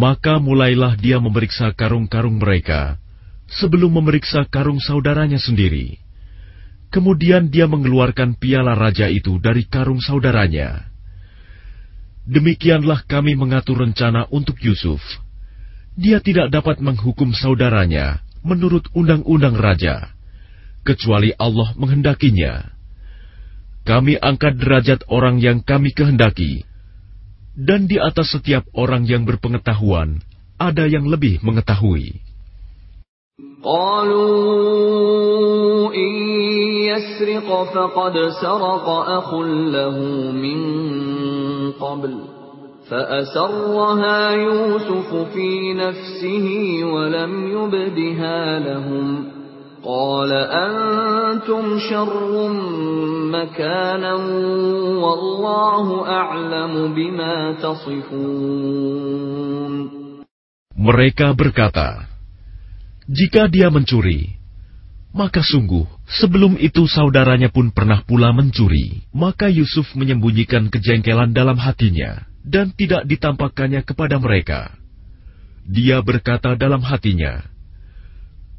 Maka mulailah dia memeriksa karung-karung mereka sebelum memeriksa karung saudaranya sendiri. Kemudian dia mengeluarkan piala raja itu dari karung saudaranya. Demikianlah kami mengatur rencana untuk Yusuf. Dia tidak dapat menghukum saudaranya menurut undang-undang raja, kecuali Allah menghendakinya. Kami angkat derajat orang yang kami kehendaki, dan di atas setiap orang yang berpengetahuan ada yang lebih mengetahui. قالوا إن يسرق فقد سرق أخ له من قبل فأسرها يوسف في نفسه ولم يبدها لهم قال أنتم شر مكانا والله أعلم بما تصفون Mereka berkata, "Jika dia mencuri, maka sungguh sebelum itu saudaranya pun pernah pula mencuri." Maka Yusuf menyembunyikan kejengkelan dalam hatinya dan tidak ditampakkannya kepada mereka. Dia berkata dalam hatinya,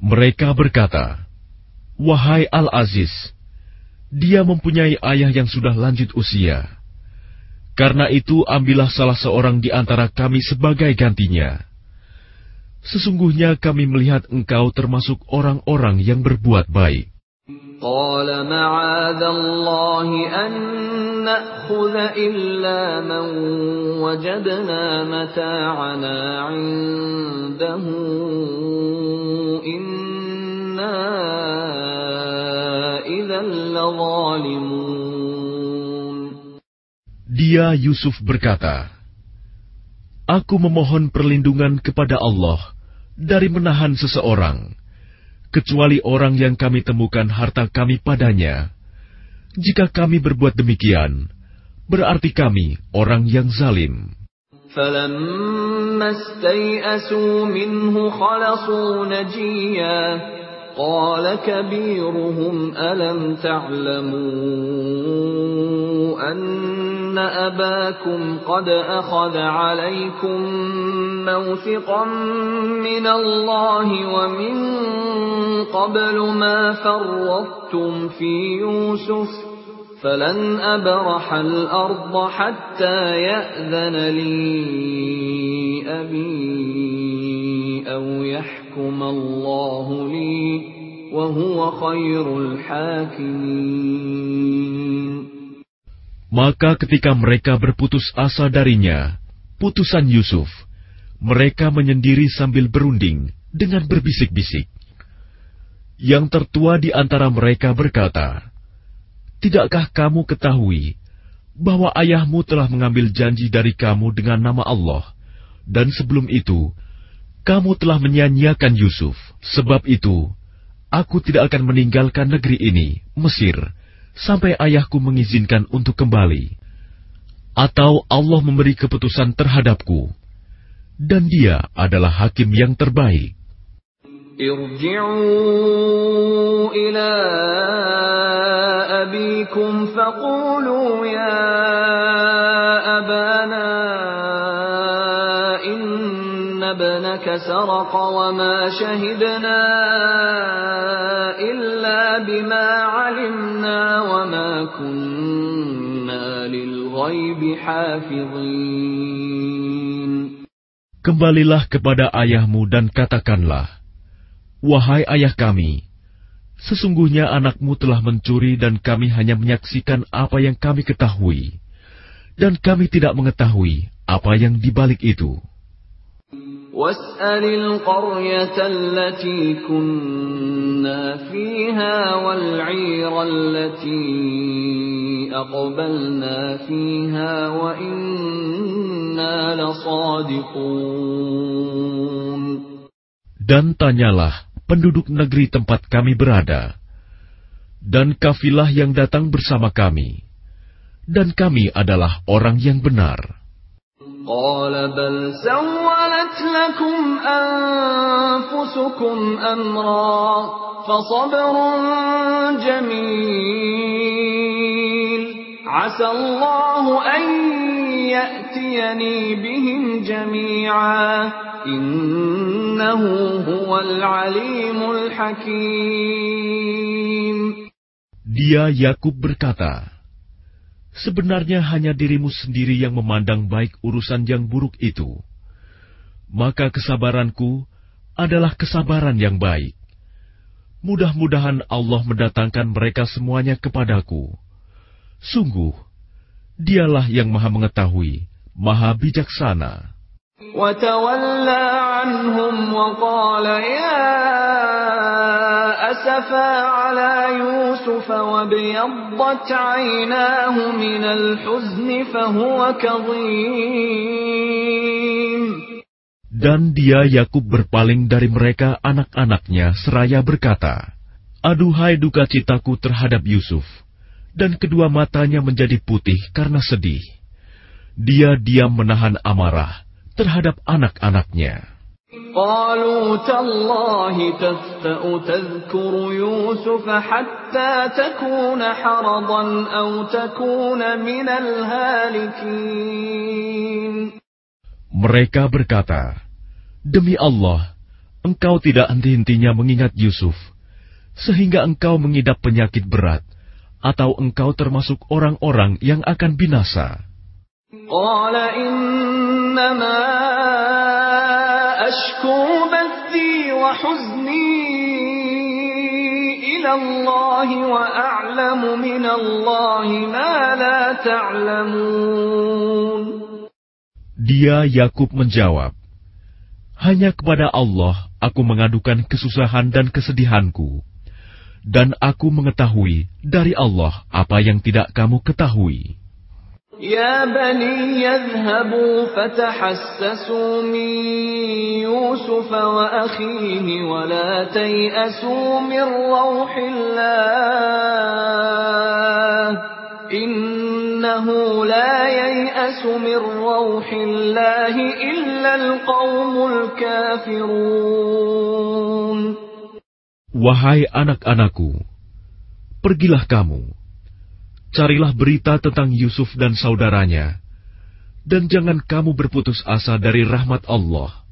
Mereka berkata, Wahai Al-Aziz, dia mempunyai ayah yang sudah lanjut usia. Karena itu ambillah salah seorang di antara kami sebagai gantinya. Sesungguhnya kami melihat engkau termasuk orang-orang yang berbuat baik. قال معاذ الله أن نأخذ إلا من وجدنا متاعنا عنده إنا إذا لظالمون Dia Yusuf berkata, Aku memohon perlindungan kepada Allah dari menahan seseorang, kecuali orang yang kami temukan harta kami padanya. Jika kami berbuat demikian, berarti kami orang yang zalim. فلما استيئسوا منه خلصوا نجيا قال كبيرهم ألم تعلموا أن أباكم قد أخذ عليكم موثقا من الله ومن قبل ما فرطتم في يوسف فلن أبرح الأرض حتى يأذن لي أبي أو يحكم الله لي وهو خير الحاكمين Maka ketika mereka berputus asa darinya, putusan Yusuf, mereka menyendiri sambil berunding dengan berbisik-bisik. Yang tertua di antara mereka berkata, Tidakkah kamu ketahui bahwa ayahmu telah mengambil janji dari kamu dengan nama Allah, dan sebelum itu kamu telah menyanyiakan Yusuf. Sebab itu, aku tidak akan meninggalkan negeri ini, Mesir, sampai ayahku mengizinkan untuk kembali, atau Allah memberi keputusan terhadapku, dan Dia adalah hakim yang terbaik. Irji'u ila أبيكم فقولوا يا أبانا إن ابنك سرق وما شهدنا إلا بما علمنا وما كنا للغيب حافظين Kembalilah kepada ayahmu dan katakanlah, Wahai ayah kami, sesungguhnya anakmu telah mencuri dan kami hanya menyaksikan apa yang kami ketahui, dan kami tidak mengetahui apa yang dibalik itu. واسأل القرية التي كنا فيها والعير التي أقبلنا فيها وإنا لصادقون Dan tanyalah penduduk negeri tempat kami berada, dan kafilah yang datang bersama kami, dan kami adalah orang yang benar. Dia Yakub berkata, Sebenarnya hanya dirimu sendiri yang memandang baik urusan yang buruk itu. Maka kesabaranku adalah kesabaran yang baik. Mudah-mudahan Allah mendatangkan mereka semuanya kepadaku. Sungguh, dialah yang maha mengetahui, maha bijaksana. وتولى عنهم وقال يا أسفا على يوسف وابيضت عيناه من الحزن فهو كظيم Dan dia Yakub berpaling dari mereka anak-anaknya seraya berkata, Aduhai duka citaku terhadap Yusuf, dan kedua matanya menjadi putih karena sedih. Dia diam menahan amarah terhadap anak-anaknya. قالوا تالله تفتأ تذكر يوسف حتى تكون حرضا أو تكون من الهالكين Mereka berkata, Demi Allah, engkau tidak henti-hentinya mengingat Yusuf, sehingga engkau mengidap penyakit berat, atau engkau termasuk orang-orang yang akan binasa. قال إنما أشكو بثي وحزني إلى الله وأعلم من الله ما لا تعلمون Dia Yakub menjawab, Hanya kepada Allah aku mengadukan kesusahan dan kesedihanku, dan aku mengetahui dari Allah apa yang tidak kamu ketahui. يا بني يذهبوا فتحسسوا من يوسف وأخيه ولا تيأسوا من روح الله إنه لا ييأس من روح الله إلا القوم الكافرون. Wahai anak-anakku, pergilah kamu, carilah berita tentang Yusuf dan saudaranya, dan jangan kamu berputus asa dari rahmat Allah.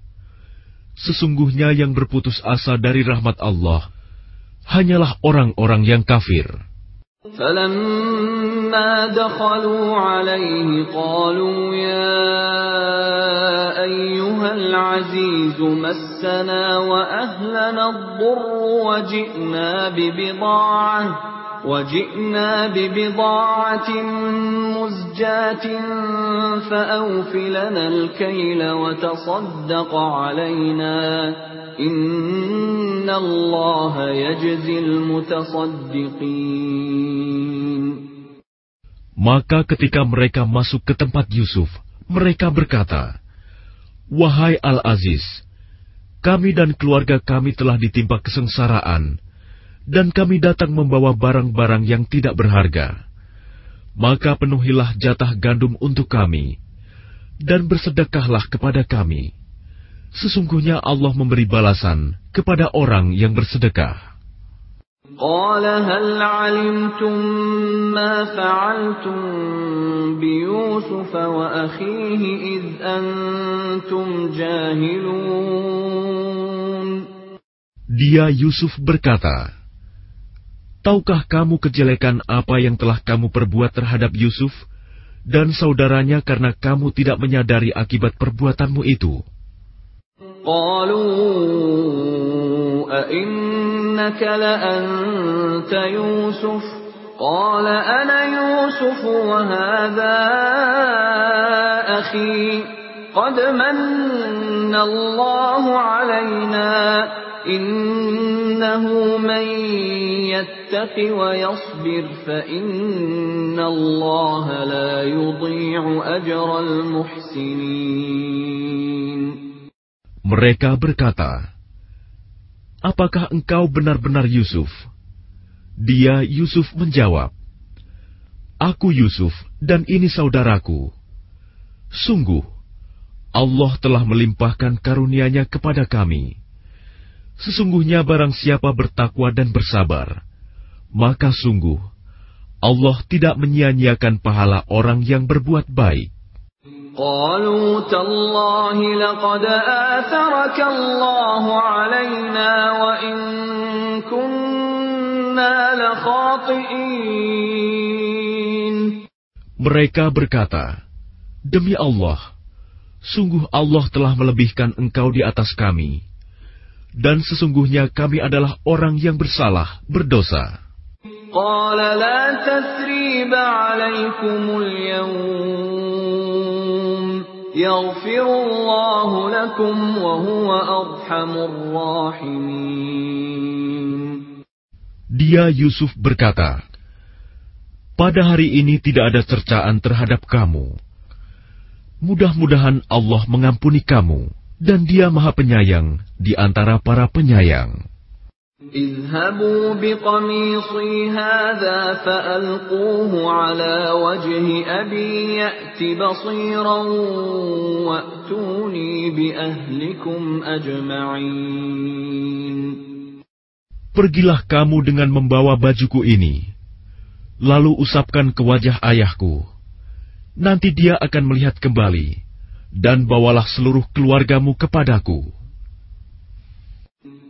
Sesungguhnya yang berputus asa dari rahmat Allah hanyalah orang-orang yang kafir. فلما دخلوا عليه قالوا يا أيها العزيز مسنا وأهلنا الضر وجئنا ببضاعة وجئنا ببضاعة مزجاة فأوف لنا الكيل وتصدق علينا إن الله يجزي المتصدقين Maka ketika mereka masuk ke tempat Yusuf, mereka berkata, Wahai Al-Aziz, kami dan keluarga kami telah ditimpa kesengsaraan, dan kami datang membawa barang-barang yang tidak berharga. Maka penuhilah jatah gandum untuk kami, dan bersedekahlah kepada kami. Sesungguhnya Allah memberi balasan kepada orang yang bersedekah. قال هل علمتم ما فعلتم بيوسف وأخيه إذ أنتم جاهلون Dia Yusuf berkata, Tahukah kamu kejelekan apa yang telah kamu perbuat terhadap Yusuf dan saudaranya karena kamu tidak menyadari akibat perbuatanmu itu? قالوا أئنك لأنت يوسف قال أنا يوسف وهذا أخي قد من الله علينا mereka berkata, Apakah engkau benar-benar Yusuf? Dia Yusuf menjawab, Aku Yusuf dan ini saudaraku. Sungguh, Allah telah melimpahkan karunia-Nya kepada kami Sesungguhnya barang siapa bertakwa dan bersabar, maka sungguh Allah tidak menyia-nyiakan pahala orang yang berbuat baik. قالوا تالله لقد آثرك الله علينا وإن كنا لخاطئين Mereka berkata, Demi Allah, sungguh Allah telah melebihkan engkau di atas kami, dan sesungguhnya kami adalah orang yang bersalah, berdosa. Dia Yusuf berkata, Pada hari ini tidak ada cercaan terhadap kamu. Mudah-mudahan Allah mengampuni kamu dan Dia Maha Penyayang di antara para penyayang. اذهبوا بقميصي هذا فألقوه على وجه أبي يأت بصيرا وأتوني بأهلكم أجمعين Pergilah kamu dengan membawa bajuku ini, lalu usapkan ke wajah ayahku. Nanti dia akan melihat kembali, dan bawalah seluruh keluargamu kepadaku.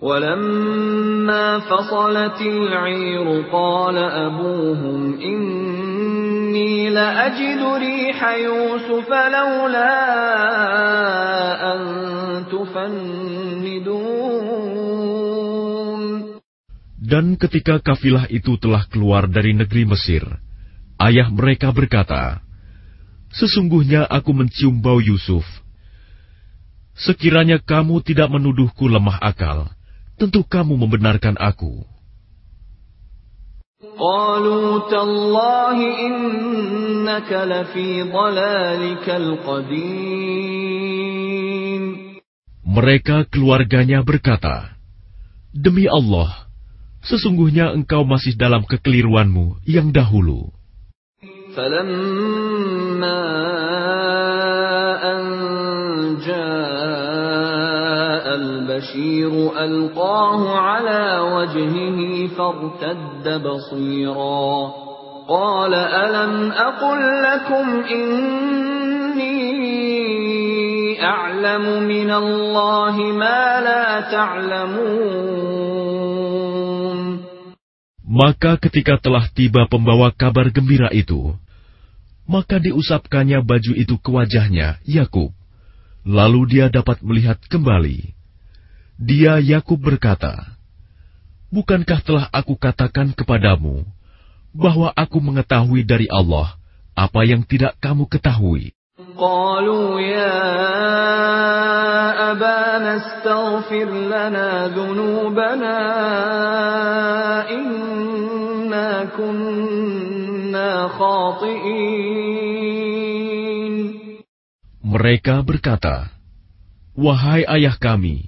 ولما فصلت العير قال أبوهم إني لأجد ريح يوسف لولا أن تفندون Dan ketika kafilah itu telah keluar dari negeri Mesir, ayah mereka berkata, Sesungguhnya aku mencium bau Yusuf. Sekiranya kamu tidak menuduhku lemah akal, tentu kamu membenarkan aku. Mereka keluarganya berkata, Demi Allah, sesungguhnya engkau masih dalam kekeliruanmu yang dahulu. فلما أن جاء البشير ألقاه على وجهه فارتد بصيرا قال ألم أقل لكم إني أعلم من الله ما لا تعلمون Maka ketika telah tiba pembawa kabar gembira itu, maka diusapkannya baju itu ke wajahnya, Yakub. Lalu dia dapat melihat kembali. Dia Yakub berkata, Bukankah telah aku katakan kepadamu bahwa aku mengetahui dari Allah apa yang tidak kamu ketahui? قالوا يا أبانا استغفر لنا ذنوبنا إنا كنا خاطئين mereka berkata, Wahai ayah kami,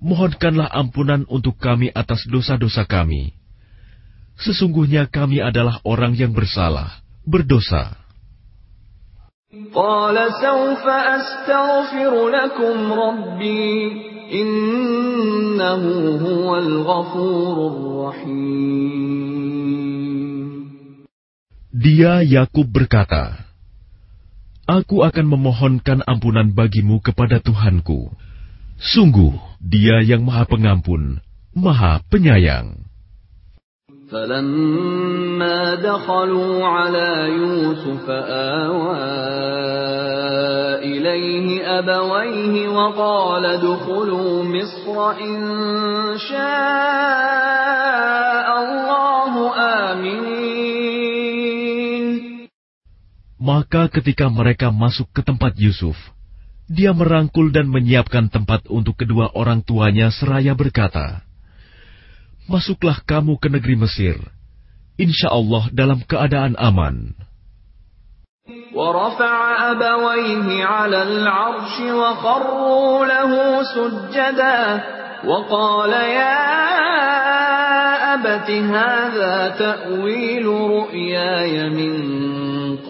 mohonkanlah ampunan untuk kami atas dosa-dosa kami. Sesungguhnya kami adalah orang yang bersalah, berdosa. Innahu. Dia Yakub berkata, Aku akan memohonkan ampunan bagimu kepada Tuhanku. Sungguh, Dia yang Maha Pengampun, Maha Penyayang. فلما دخلوا على يوسف آوى إليه أبويه وقال ادخلوا مصر إن شاء الله آمنين Maka ketika mereka masuk ke tempat Yusuf, dia merangkul dan menyiapkan tempat untuk kedua orang tuanya seraya berkata, Masuklah kamu ke negeri Mesir, insya Allah dalam keadaan aman. ورفع أبويه على العرش وخروا له سجدا وقال يا أبت هذا تأويل رؤياي من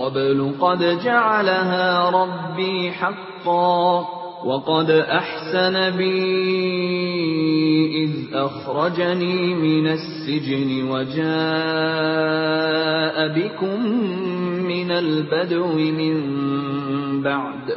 قبل قد جعلها ربي حقا وقد أحسن بي إذ أخرجني من السجن وجاء بكم من البدو من بعد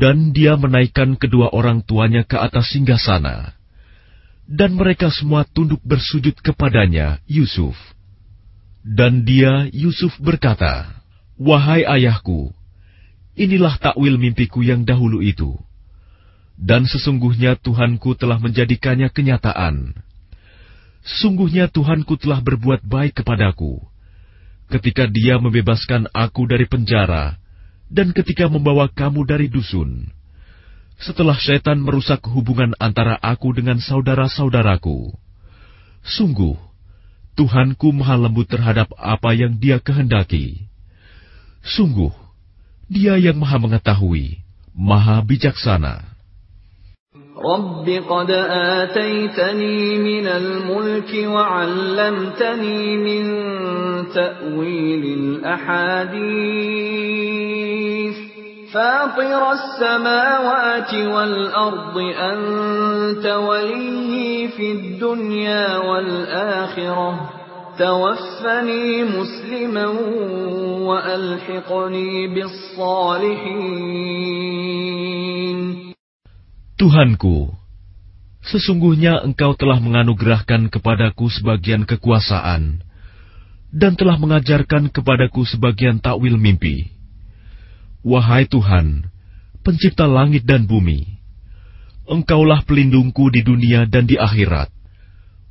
Dan dia menaikkan kedua orang tuanya ke atas singgasana. Dan mereka semua tunduk bersujud kepadanya, Yusuf. Dan dia, Yusuf berkata, Wahai ayahku, inilah takwil mimpiku yang dahulu itu. Dan sesungguhnya Tuhanku telah menjadikannya kenyataan. Sungguhnya Tuhanku telah berbuat baik kepadaku, ketika dia membebaskan aku dari penjara, dan ketika membawa kamu dari dusun. Setelah syaitan merusak hubungan antara aku dengan saudara-saudaraku. Sungguh, Tuhanku maha lembut terhadap apa yang dia kehendaki. Sungguh, dia yang maha mengetahui, maha bijaksana. رب قد آتيتني من الملك وعلمتني من تأويل الأحاديث فاطر السماوات والأرض أنت ولي في الدنيا والآخرة توفني مسلما وألحقني بالصالحين Tuhanku, sesungguhnya Engkau telah menganugerahkan kepadaku sebagian kekuasaan dan telah mengajarkan kepadaku sebagian takwil mimpi. Wahai Tuhan, pencipta langit dan bumi, Engkaulah pelindungku di dunia dan di akhirat.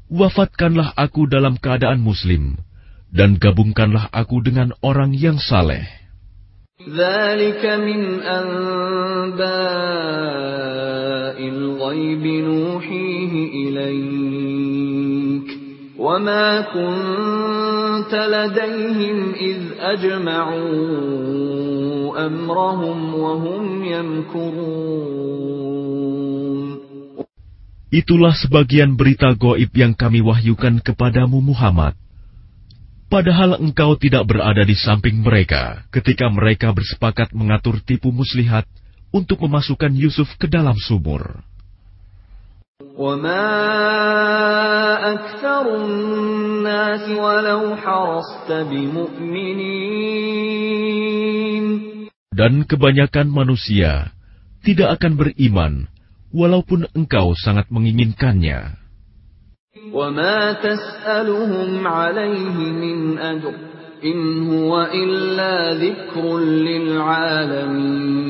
Wafatkanlah aku dalam keadaan muslim, dan gabungkanlah aku dengan orang yang saleh. ذلك من أنباء الغيب نوحيه إليك وما كنت لديهم إذ أجمعوا أمرهم وهم يمكرون Itulah sebagian berita goib yang kami wahyukan kepadamu Muhammad. Padahal engkau tidak berada di samping mereka ketika mereka bersepakat mengatur tipu muslihat untuk memasukkan Yusuf ke dalam sumur. Dan kebanyakan manusia tidak akan beriman walaupun engkau sangat menginginkannya. وما تسألهم عليه من أجر إن هو إلا ذكر للعالمين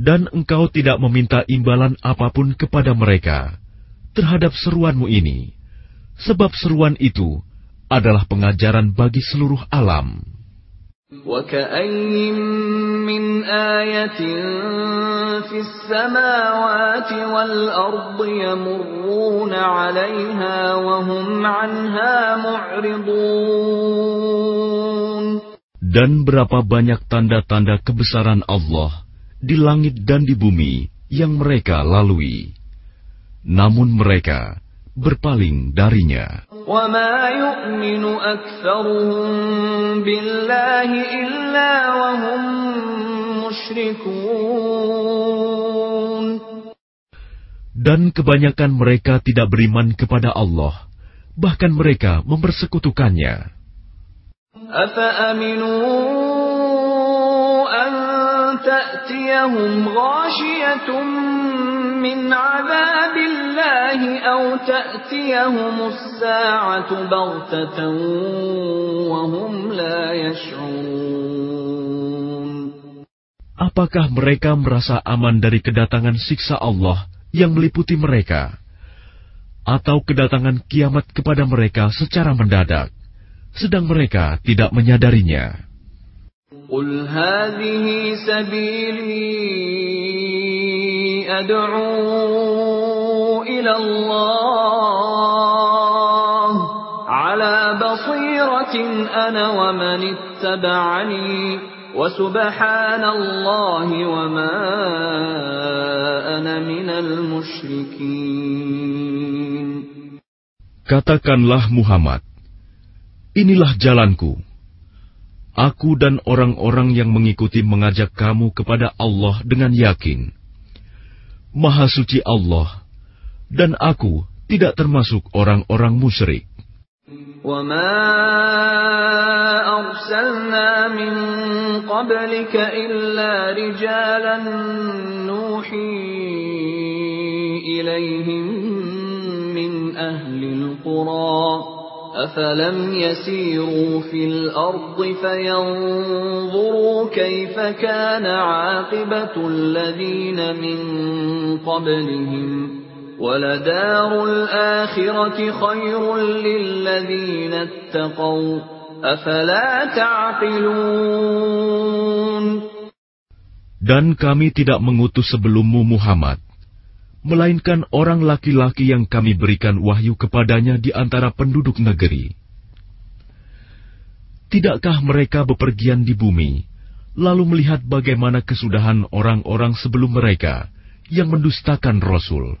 Dan engkau tidak meminta imbalan apapun kepada mereka terhadap seruanmu ini, sebab seruan itu adalah pengajaran bagi seluruh alam. وكأين من آية في السماوات والأرض يمرون عليها وهم عنها معرضون Dan berapa banyak tanda-tanda kebesaran Allah di langit dan di bumi yang mereka lalui. Namun mereka berpaling darinya. وما يؤمن أكثرهم بالله إلا وهم مشركون Dan kebanyakan mereka tidak beriman kepada Allah, bahkan mereka mempersekutukannya. أفأمنوا أن تأتيهم غاشية من عذاب الله أو تأتيهم الساعة بغتة وهم لا يشعرون Apakah mereka merasa aman dari kedatangan siksa Allah yang meliputi mereka? Atau kedatangan kiamat kepada mereka secara mendadak, sedang mereka tidak menyadarinya? قل هذه سبيلي أدعو إلى الله على بصيرة أنا ومن اتبعني وسبحان الله وما أنا من المشركين Katakanlah Muhammad, inilah jalanku. Aku dan orang-orang yang mengikuti mengajak kamu kepada Allah dengan yakin. Maha suci Allah, dan aku tidak termasuk orang-orang musyrik. وما أرسلنا من قبلك إلا رجالا نوحي إليهم من أهل القرى أفلم يسيروا في الأرض فينظروا كيف كان عاقبة الذين من قبلهم ولدار الآخرة خير للذين اتقوا أفلا تعقلون Dan kami tidak mengutus sebelummu Muhammad, melainkan orang laki-laki yang kami berikan wahyu kepadanya di antara penduduk negeri. Tidakkah mereka bepergian di bumi, lalu melihat bagaimana kesudahan orang-orang sebelum mereka yang mendustakan Rasul?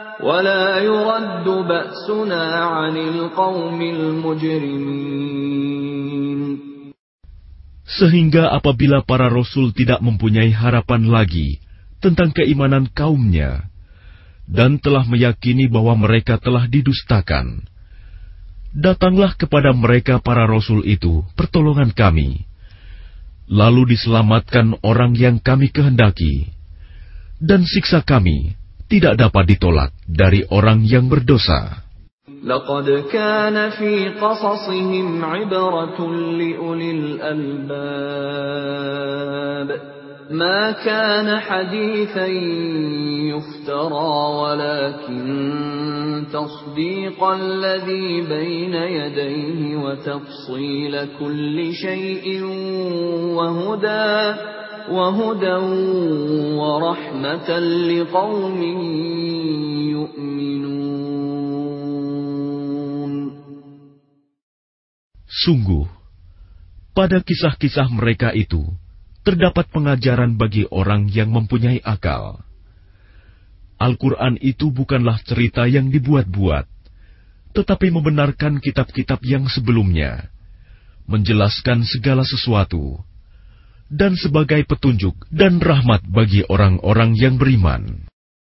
Sehingga apabila para rasul tidak mempunyai harapan lagi tentang keimanan kaumnya dan telah meyakini bahwa mereka telah didustakan, datanglah kepada mereka para rasul itu pertolongan kami. Lalu diselamatkan orang yang kami kehendaki, dan siksa kami tidak dapat ditolak dari orang yang berdosa. لقد كان في قصصهم عبرة لأولي الألباب ما كان حديثا يفترى ولكن تصديق الذي بين يديه وتفصيل كل شيء وهدى وهدى ورحمة لقوم يؤمنون. Sungguh, pada kisah-kisah mereka itu terdapat pengajaran bagi orang yang mempunyai akal. Al-Quran itu bukanlah cerita yang dibuat-buat, tetapi membenarkan kitab-kitab yang sebelumnya, menjelaskan segala sesuatu, dan sebagai petunjuk dan rahmat bagi orang-orang yang beriman.